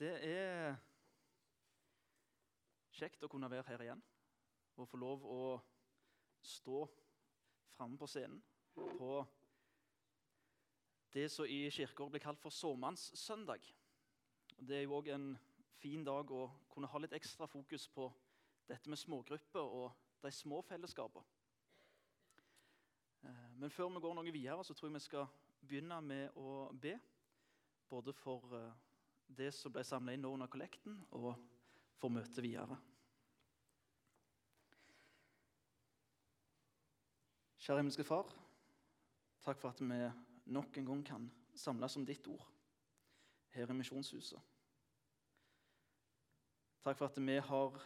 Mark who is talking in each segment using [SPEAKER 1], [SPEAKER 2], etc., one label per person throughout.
[SPEAKER 1] Det er kjekt å kunne være her igjen og få lov å stå framme på scenen på det som i kirkeåret blir kalt for såmannssøndag. Det er jo òg en fin dag å kunne ha litt ekstra fokus på dette med smågrupper og de små fellesskapene. Eh, men før vi går noe videre, så tror jeg vi skal begynne med å be. Både for eh, det som ble samla inn nå under kollekten, og for møtet videre. Kjære himmelske Far. Takk for at vi nok en gang kan samles om ditt ord her i Misjonshuset. Takk for at vi har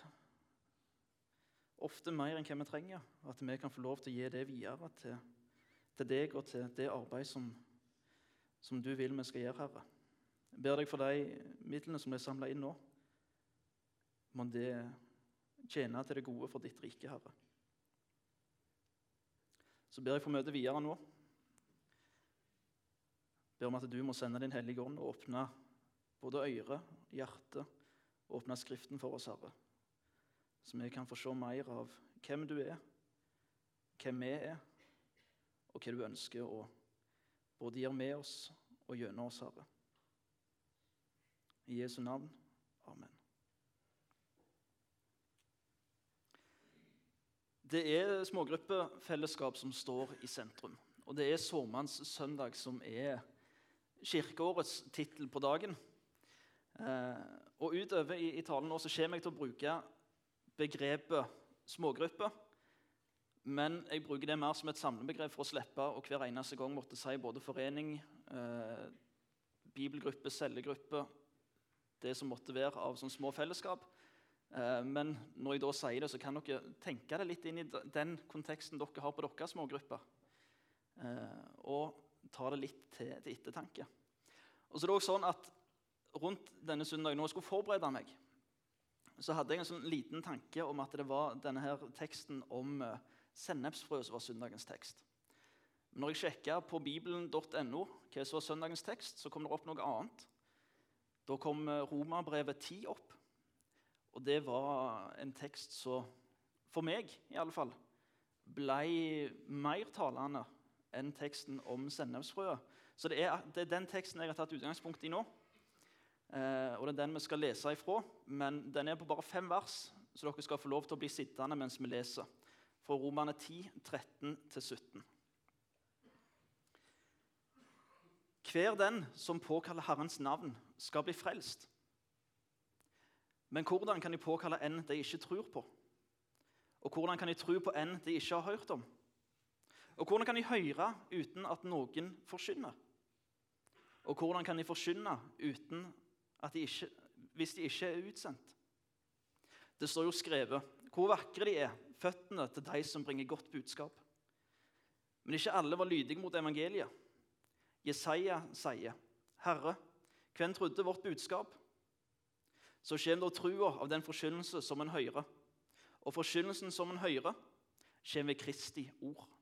[SPEAKER 1] ofte mer enn hva vi trenger, at vi kan få lov til å gi det videre til, til deg og til det arbeid som, som du vil vi skal gjøre, Herre. Jeg ber deg for de midlene som er samla inn nå. Må det tjene til det gode for ditt rike, Herre. Så ber jeg for møtet videre nå. Jeg ber om at du må sende Din Hellige Ånd og åpne både øre, hjerte og åpne Skriften for oss, Herre. Så vi kan få se mer av hvem du er, hvem vi er, og hva du ønsker å både gjøre med oss og gjennom oss, Herre. I Jesu navn. Amen. Det er smågruppefellesskap som står i sentrum. Og det er sårmannssøndag som er kirkeårets tittel på dagen. Eh, og utover i, i talen nå så kommer jeg til å bruke begrepet smågruppe. Men jeg bruker det mer som et samlebegrep for å slippe å hver eneste gang måtte si både forening, eh, bibelgruppe, cellegruppe, det som måtte være av sånne små fellesskap. Eh, men når jeg da sier det, så kan dere tenke det litt inn i den konteksten dere har på deres smågrupper. Eh, og ta det litt til, til ettertanke. Og så er det også sånn at Rundt denne søndagen, når jeg skulle forberede meg, så hadde jeg en sånn liten tanke om at det var denne her teksten om uh, sennepsfrø som var søndagens tekst. Når jeg sjekka på bibelen.no hva som var søndagens tekst, så kom det opp noe annet. Da kom uh, Romerbrevet 10 opp. Og det var en tekst som for meg i alle fall, ble mer talende enn teksten om sennepsfrøet. Så det er, det er, den teksten jeg har tatt utgangspunkt i nå. Eh, og Det er den vi skal lese ifra. Men den er på bare fem vers, så dere skal få lov til å bli sittende mens vi leser. Fra Romane 10, 13-17. Hver den som påkaller Herrens navn, skal bli frelst. Men hvordan kan de påkalle en de ikke tror på? Og hvordan kan de tro på en de ikke har hørt om? Og hvordan kan de høre uten at noen forkynner? Og hvordan kan de forkynne uten de ikke, hvis de ikke er utsendt? Det står jo skrevet hvor vakre de er, føttene til de som bringer godt budskap. Men ikke alle var lydige mot evangeliet. Jesaja sier, 'Herre, hvem trodde vårt budskap?' Så kommer da trua av den forkynnelse som en hører. Og forkynnelsen som en hører, kommer ved Kristi ord.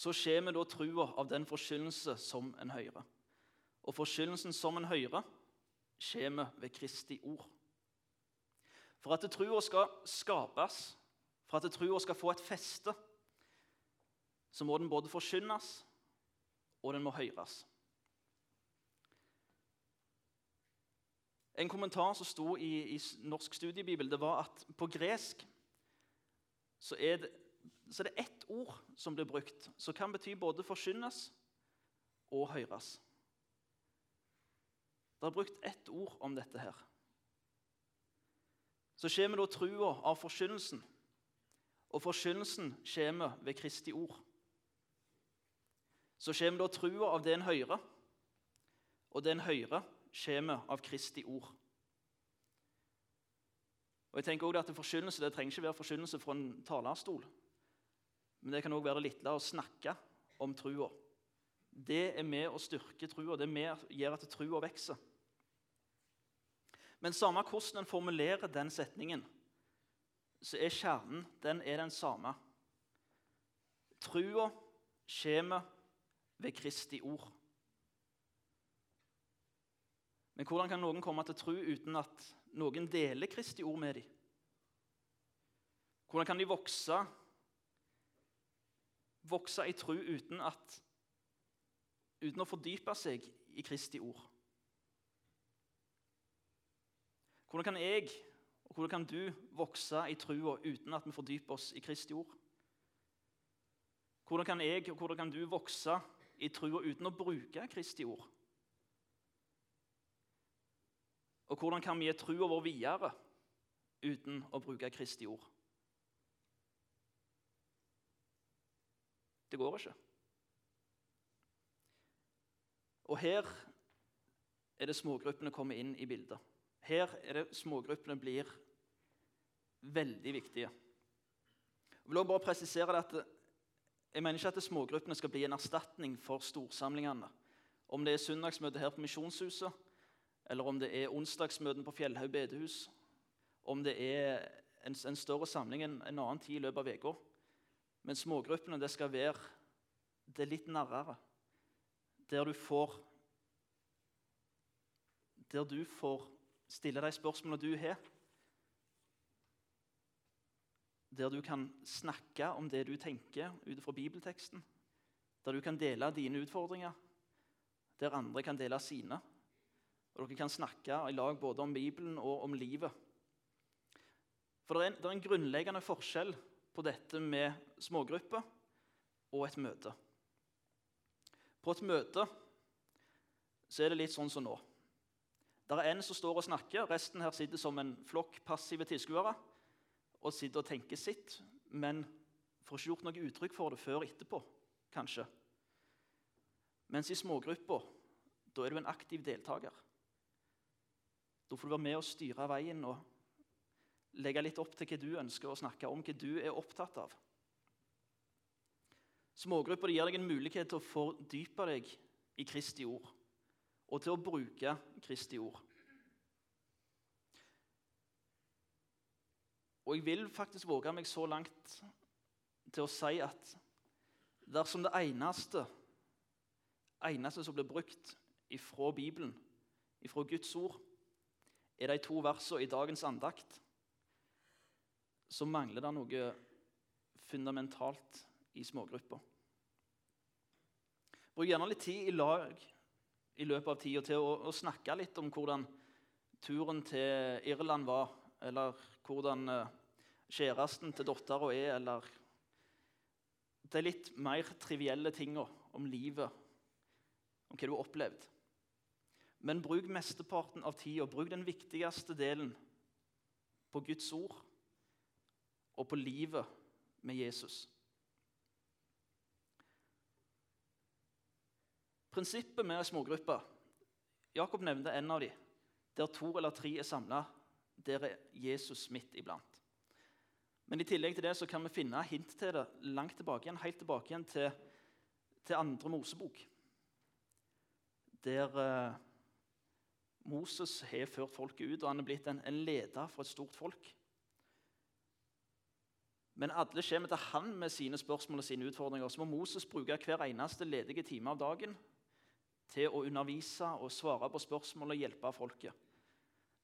[SPEAKER 1] så kommer da trua av den forkynnelse som en hører. Og forkynnelsen som en hører, kommer ved Kristi ord. For at trua skal skapes, for at trua skal få et feste, så må den både forkynnes og den må høres. En kommentar som sto i, i Norsk studiebibel, det var at på gresk så er det så det er ett ord som blir brukt, som kan bety både forkynnes og høres. Det er brukt ett ord om dette her. Så kommer da trua av forkynnelsen, og forkynnelsen kommer ved Kristi ord. Så kommer da trua av det en hører, og det en hører, kommer av Kristi ord. Og jeg tenker også at Forkynnelse det trenger ikke være forkynnelse fra en talerstol. Men det kan òg være litt lille å snakke om trua. Det er med å styrke trua. Det er med å gjøre at trua vokser. Men samme hvordan en formulerer den setningen, så er kjernen den er den samme. Trua kommer ved Kristi ord. Men hvordan kan noen komme til tro uten at noen deler Kristi ord med dem? Hvordan kan de vokse, vokse i tro uten, at, uten å fordype seg i Kristi ord? Hvordan kan jeg og hvordan kan du vokse i trua uten at vi fordyper oss i Kristi ord? Hvordan kan jeg og hvordan kan du vokse i trua uten å bruke Kristi ord? Og hvordan kan vi gi trua vår videre uten å bruke Kristi ord? Det går ikke. Og her er det smågruppene kommer inn i bildet. Her er det smågruppene blir veldig viktige. Jeg vil også bare presisere at Jeg mener ikke at smågruppene skal bli en erstatning for storsamlingene. Om det er søndagsmøte her på Misjonshuset, eller om det er onsdagsmøten på Fjellhaug bedehus, om det er en, en større samling en, en, annen tid i løpet av uka. Men smågruppene det skal være det litt nærmere. der du får Der du får stille de spørsmålene du har. Der du kan snakke om det du tenker ut fra bibelteksten. Der du kan dele dine utfordringer, der andre kan dele sine. Og dere kan snakke i lag både om Bibelen og om livet. For det er, en, det er en grunnleggende forskjell på dette med smågrupper og et møte. På et møte så er det litt sånn som nå. Der er en som står og snakker, resten her sitter som en flokk passive tilskuere og sitter og tenker sitt, men får ikke gjort noe uttrykk for det før etterpå, kanskje. Mens i smågrupper, da er du en aktiv deltaker. Da får du være med og styre veien og legge litt opp til hva du ønsker å snakke om, hva du er opptatt av. Smågrupper gir deg en mulighet til å fordype deg i Kristi ord og til å bruke Kristi ord. Og jeg vil faktisk våge meg så langt til å si at dersom det eneste, eneste som blir brukt ifra Bibelen, ifra Guds ord, er de to versene i dagens andakt, så mangler det noe fundamentalt i smågrupper. Bruk gjerne litt tid i lag i løpet av tida til å, å, snakke litt om hvordan turen til Irland var, eller hvordan uh, kjæresten til dattera er, eller de litt mer trivielle tinga om livet, om hva du har opplevd. Men bruk mesteparten av tida, bruk den viktigste delen på Guds ord og på livet med Jesus. Prinsippet med smågrupper Jakob nevnte en av dem. Der to eller tre er samla, der er Jesus midt iblant. Men i tillegg til det så kan vi finne hint til det langt tilbake igjen, helt tilbake igjen til, til andre Mosebok. Der eh, Moses har ført folket ut, og han er blitt en, en leder for et stort folk. Men alle kommer til han med sine spørsmål og sine utfordringer. Så må Moses bruke hver eneste ledige time av dagen til å undervise og svare på spørsmål og hjelpe folket.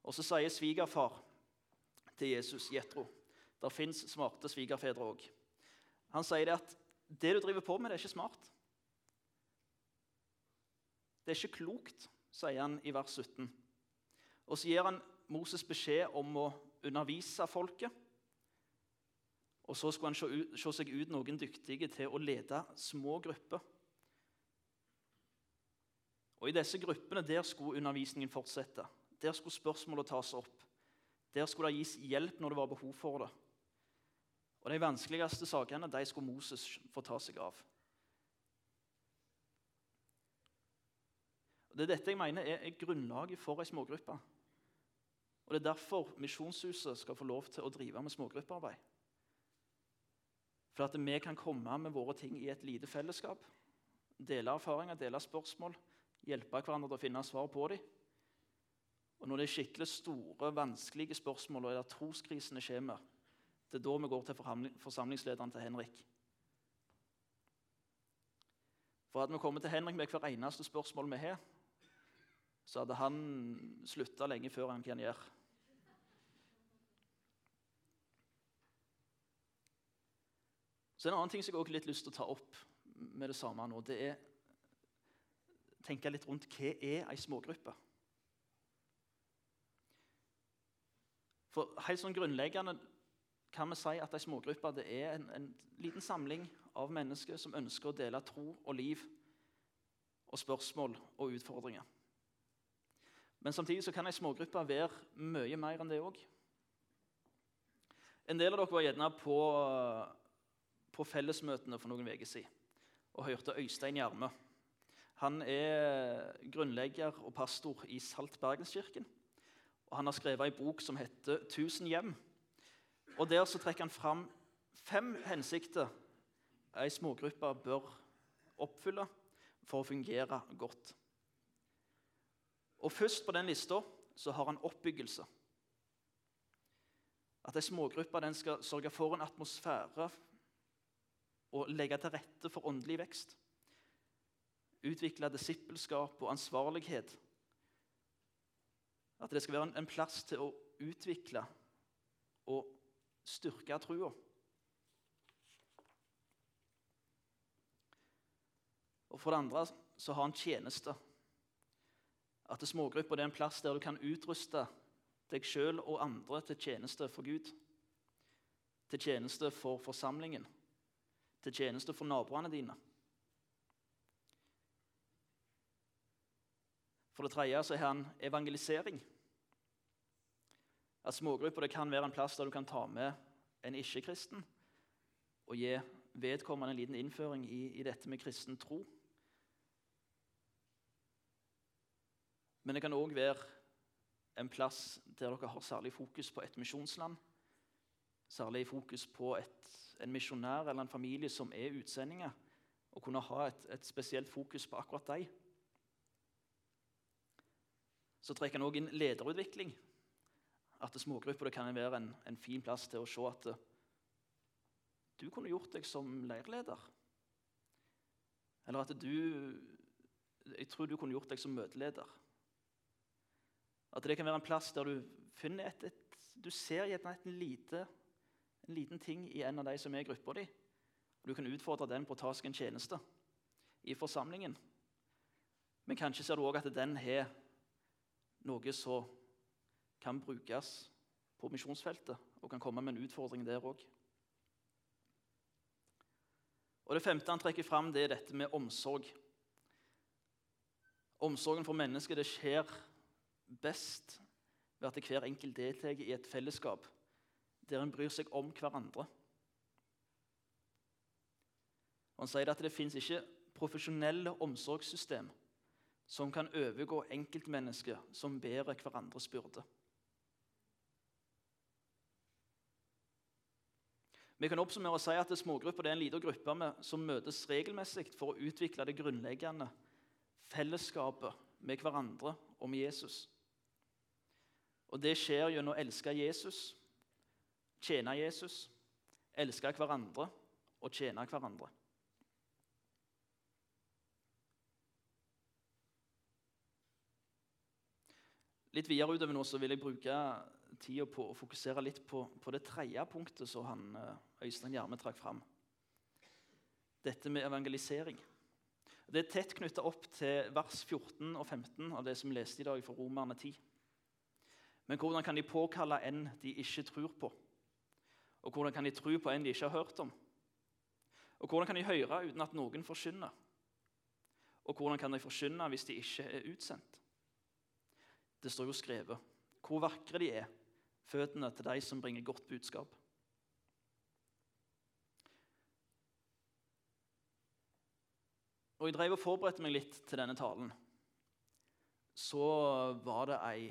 [SPEAKER 1] Og Så sier svigerfar til Jesus, Jetro Det fins smarte svigerfedre òg. Han sier det at det du driver på med, det er ikke smart. Det er ikke klokt, sier han i vers 17. Og så gir han Moses beskjed om å undervise folket. Og så skulle han se, seg ut noen dyktige til å lede små grupper. Og I disse gruppene der skulle undervisningen fortsette. Der skulle spørsmålet tas opp. Der skulle det gis hjelp når det var behov for det. Og De vanskeligste sakene de skulle Moses få ta seg av. Og Det er dette jeg mener er, er grunnlaget for ei smågruppe. Og Det er derfor Misjonshuset skal få lov til å drive med smågruppearbeid. For at vi kan komme med våre ting i et lite fellesskap, dele erfaringer, dele spørsmål, hjelpe hverandre til å finne svar på dem. Og når det er skikkelig store, vanskelige spørsmål, og der troskrisene kommer, det er da vi går til forsamlingslederen til Henrik. For at vi kommer til Henrik med hver eneste spørsmål vi har, så hadde han slutta lenge før han kan gjøre. Så En annen ting som jeg også litt lyst til å ta opp med det samme nå, det er tenke litt rundt hva er ei smågruppe For helt sånn grunnleggende kan vi si at ei smågruppe det er en, en, liten samling av mennesker som ønsker å dele tro og liv og spørsmål og utfordringer. Men samtidig så kan ei smågruppe være mye mer enn det òg. En del av dere var gjerne på, på fellesmøtene for noen uker siden og hørte Øystein Gjerme. Han er grunnlegger og pastor i Salt Bergenskirken. Og Han har skrevet en bok som heter 'Tusen hjem'. Og Der så trekker han fram fem hensikter ei smågruppe bør oppfylle for å fungere godt. Og Først på den lista så har han oppbyggelse. At ei smågruppe skal sørge for en atmosfære og legge til rette for åndelig vekst. Utvikle disippelskap og ansvarlighet. At det skal være en plass til å utvikle og styrke trua. Og For det andre så har han tjeneste. At smågrupper er en plass der du kan utruste deg sjøl og andre til tjeneste for Gud. Til tjeneste for forsamlingen. Til tjeneste for naboene dine. For det tredje så har han evangelisering. At Smågrupper kan være en plass der du kan ta med en ikke-kristen og gi vedkommende en liten innføring i, i dette med kristen tro. Men det kan òg være en plass der dere har særlig fokus på et misjonsland. Særlig fokus på et, en misjonær eller en familie som er utsendinger. Og kunne ha et, et spesielt fokus på akkurat dem. Så trekker han òg inn lederutvikling. At smågrupper kan være en, en, fin plass til å se at du kunne gjort deg som leirleder. Eller at du Jeg tror du kunne gjort deg som møteleder. At det kan være en plass der du finner et, et Du ser gjerne en, lite, en liten ting i en av de som er i gruppa di. Du kan utfordre den på å ta seg en tjeneste i forsamlingen. Men kanskje ser du òg at den har noe som kan brukes på misjonsfeltet og kan komme med en utfordring der òg. Og Det femte han trekker fram, det er dette med omsorg. Omsorgen for mennesket det skjer best ved at hver enkelt deltar i et fellesskap der en bryr seg om hverandre. Og han sier at det fins ikke profesjonelle omsorgssystem som kan overgå enkeltmennesker som bærer hverandres byrde. Vi kan oppsummere og si at Smågrupper er en liten gruppe med, som møtes regelmessig for å utvikle det grunnleggende fellesskapet med hverandre og med Jesus. Og Det skjer gjennom å elske Jesus, tjene Jesus, elske hverandre og tjene hverandre. Litt videre utover nå så vil jeg bruke tida på å fokusere litt på, på det tredje punktet som han, eh, Øystein Gjerme trakk fram. Dette med evangelisering. Det er tett knytta opp til vers 14 og 15 av det som vi leste i dag fra Romerne 10. Men hvordan kan de påkalle en de ikke tror på? Og hvordan kan de tro på en de ikke har hørt om? Og hvordan kan de høre uten at noen forkynner? Og hvordan kan de forkynne hvis de ikke er utsendt? Det står jo skrevet hvor vakre de er, føttene til de som bringer godt budskap. Og Jeg drev og forberedte meg litt til denne talen. Så var det ei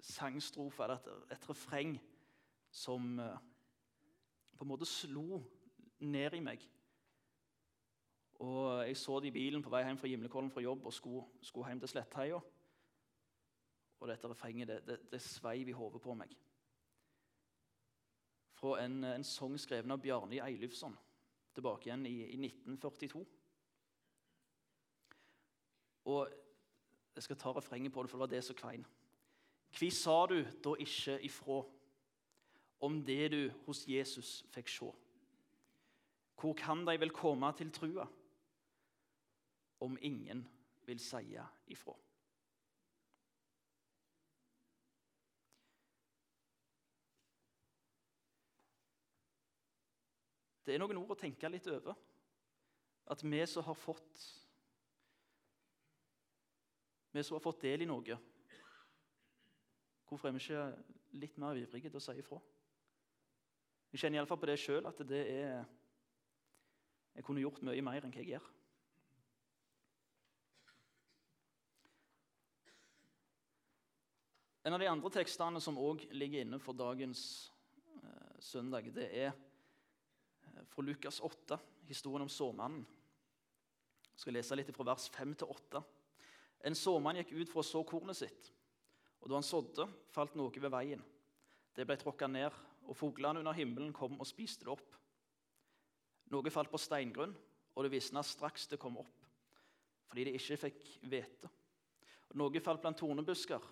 [SPEAKER 1] sangstrofe, eller et, et refreng, som eh, på en måte slo ned i meg. Og Jeg så det i bilen på vei hjem fra Gimlekollen fra jobb og skulle, skulle hjem til Slettheia. Og dette refrenget det, det, det sveiv i hodet på meg. Fra en, en sang skrevet av Bjarne Eilufsson tilbake igjen i, i 1942. Og Jeg skal ta refrenget på det, for det var det som kvein. Kvi sa du da ikke ifra om det du hos Jesus fikk se? Hvor kan de vel komme til trua om ingen vil seie ifra? Det er noen ord å tenke litt over. At vi som har fått Vi som har fått del i noe, hvorfor er vi ikke litt mer ivrige til å si ifra? Jeg kjenner iallfall på det sjøl at det er Jeg kunne gjort mye mer enn hva jeg gjør. En av de andre tekstene som òg ligger inne for dagens eh, søndag, det er fra Lukas 8, historien om såmannen. Jeg skal lese litt fra vers 5 til 8. En såmann gikk ut for å så kornet sitt. Og da han sådde, falt noe ved veien. Det ble tråkka ned, og fuglene under himmelen kom og spiste det opp. Noe falt på steingrunn, og det visna straks det kom opp, fordi det ikke fikk hvete. Noe falt blant tornebusker,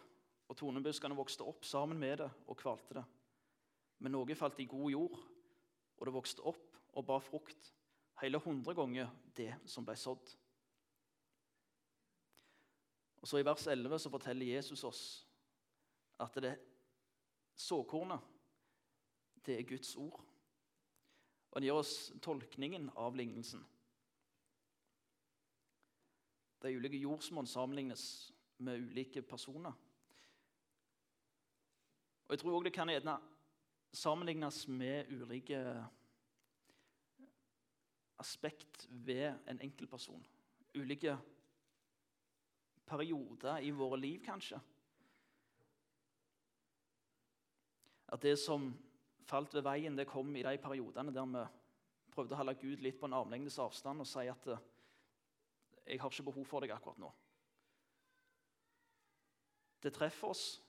[SPEAKER 1] og tornebuskene vokste opp sammen med det og kvalte det. Men noe falt i god jord, og det vokste opp og bar frukt, hele hundre ganger det som ble sådd. Og så I vers 11 så forteller Jesus oss at det såkornet, det er Guds ord. Og Han gir oss tolkningen av lignelsen. De ulike jordsmonn sammenlignes med ulike personer. Og Jeg tror òg det kan sammenlignes med ulike aspekt ved en enkeltperson. Ulike perioder i våre liv, kanskje. At det som falt ved veien, det kom i de periodene der vi prøvde å holde Gud litt på en armlengdes avstand og si at eh, 'jeg har ikke behov for deg akkurat nå'. Det treffer oss,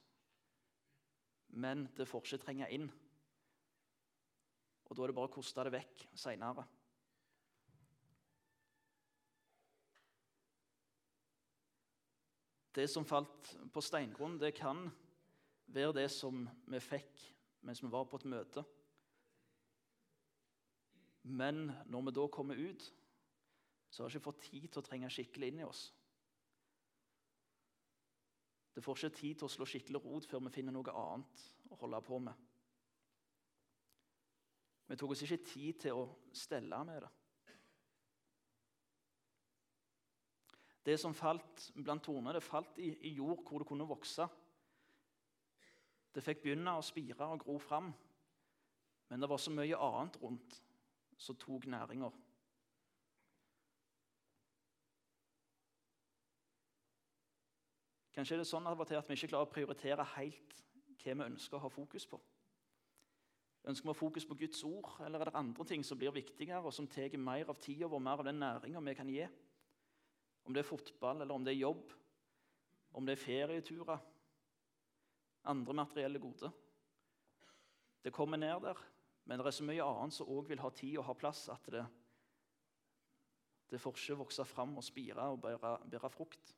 [SPEAKER 1] men det får ikke trenge inn. Og Da er det bare å koste det vekk seinere. Det som falt på steingrunn, det kan være det som vi fikk mens vi var på et møte. Men når vi da kommer ut, så har vi ikke fått tid til å trenge skikkelig inn i oss. Det får ikke tid til å slå skikkelig rot før vi finner noe annet å holde på med. Vi tok oss ikke tid til å stelle med det. Det som falt blant tornene, det falt i, i jord hvor det kunne vokse. Det fikk begynne å spire og gro fram, men det var så mye annet rundt som tok næringer. Kanskje er det sånn at vi ikke klarer å prioritere helt hva vi ønsker å ha fokus på. Ønsker vi å ha fokus på Guds ord, eller er det andre ting som blir viktigere, og som tar mer av tida vår, mer av den næringa vi kan gi? Om det er fotball, eller om det er jobb, om det er ferieturer, andre materielle goder. Det kommer ned der, men det er så mye annet som òg vil ha tid og ha plass, at det, det får ikke vokse fram og spire og bære, bære frukt.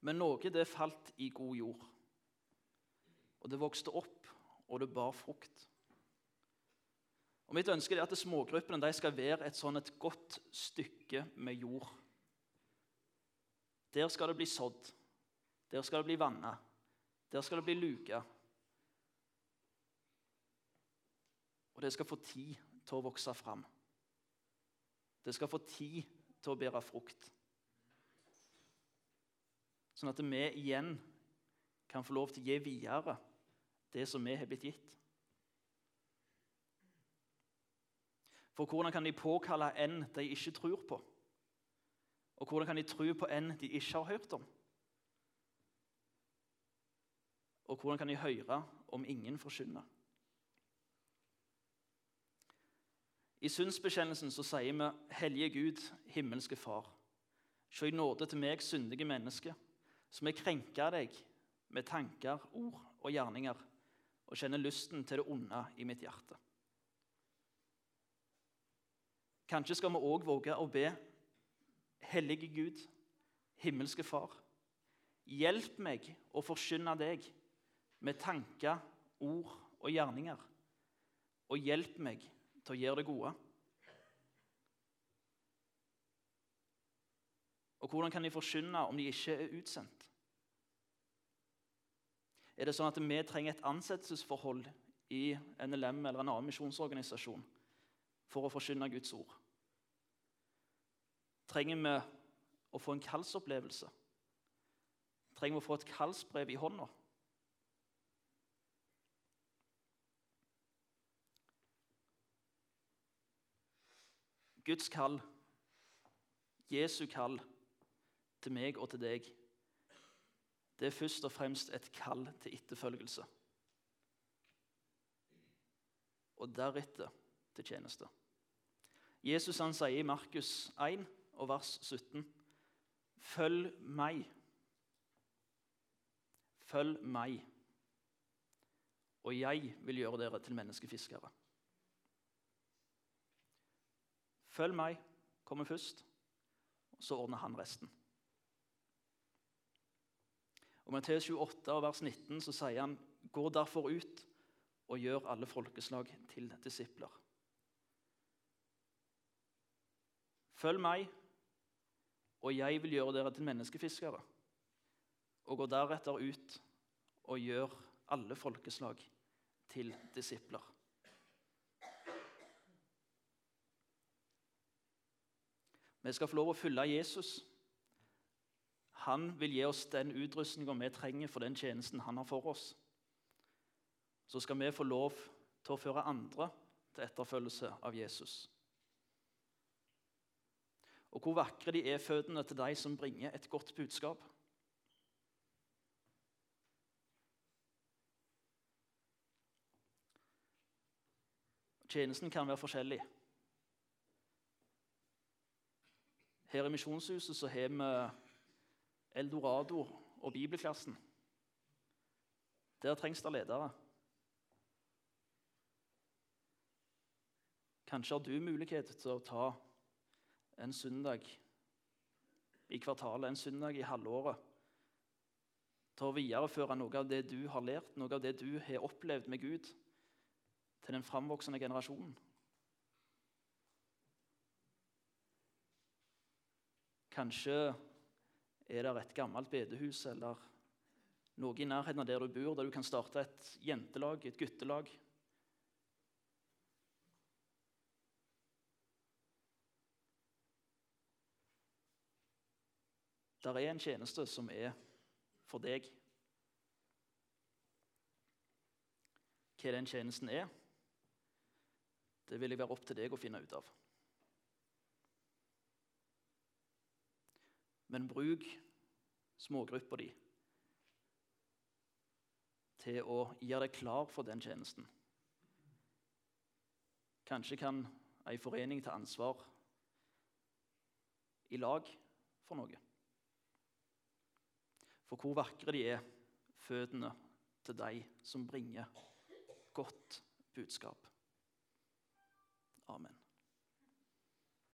[SPEAKER 1] Men noe det falt i god jord, og det vokste opp, og det bar frukt. Og Mitt ønske er at smågruppene skal være et sånn et godt stykke med jord. Der skal det bli sådd. Der skal det bli vanna. Der skal det bli luka. Og det skal få tid til å vokse fram. Det skal få tid til å bære frukt. Sånn at vi igjen kan få lov til å gi videre det som vi har blitt gitt. For hvordan kan de påkalle en de ikke tror på? Og hvordan kan de tro på en de ikke har hørt om? Og hvordan kan de høre om ingen forkynner? I synsbekjennelsen så sier vi 'Hellige Gud, himmelske Far'. Se i nåde til meg, syndige menneske, som har krenka deg med tanker, ord og gjerninger, og kjenner lysten til det onde i mitt hjerte. Kanskje skal vi òg våge å be Hellige Gud, himmelske Far, hjelp meg å forkynne deg med tanker, ord og gjerninger, og hjelp meg til å gjøre det gode. Og hvordan kan de forkynne om de ikke er utsendt? Er det sånn at vi trenger et ansettelsesforhold i NLM eller en annen misjonsorganisasjon for å forkynne Guds ord? Trenger vi å få en kallsopplevelse? Trenger vi å få et kallsbrev i hånda? Guds kall, Jesu kall til meg og til deg, det er først og fremst et kall til etterfølgelse. Og deretter til tjeneste. Jesus han sier i Markus 1 og vers 17.: Følg meg. Følg meg, og jeg vil gjøre dere til menneskefiskere. Følg meg kommer først, og så ordner han resten. Og Matteus 28, vers 19 så sier han, 'Gå derfor ut og gjør alle folkeslag til disipler.' Følg meg, og jeg vil gjøre dere til menneskefiskere. Og gå deretter ut og gjør alle folkeslag til disipler. Vi skal få lov å følge Jesus han vil gi oss den utrustninga vi trenger for den tjenesten han har for oss. Så skal vi få lov til å føre andre til etterfølgelse av Jesus. Og hvor vakre de er føttene til de som bringer et godt budskap. Tjenesten kan være forskjellig. Her i Misjonshuset så har vi Eldorado og bibelklassen. Der trengs det ledere. Kanskje har du mulighet til å ta en søndag i kvartalet, en søndag i halvåret, til å videreføre noe av det du har lært, noe av det du har opplevd med Gud, til den framvoksende generasjonen. Kanskje er det et gammelt bedehus eller noe i nærheten av der du bor, der du kan starte et jentelag, et guttelag? Der er en tjeneste som er for deg. Hva den tjenesten er, det vil jeg være opp til deg å finne ut av. Men bruk smågruppa di til å gjøre deg klar for den tjenesten. Kanskje kan ei forening ta ansvar i lag for noe. For hvor vakre de er, føttene til de som bringer godt budskap. Amen.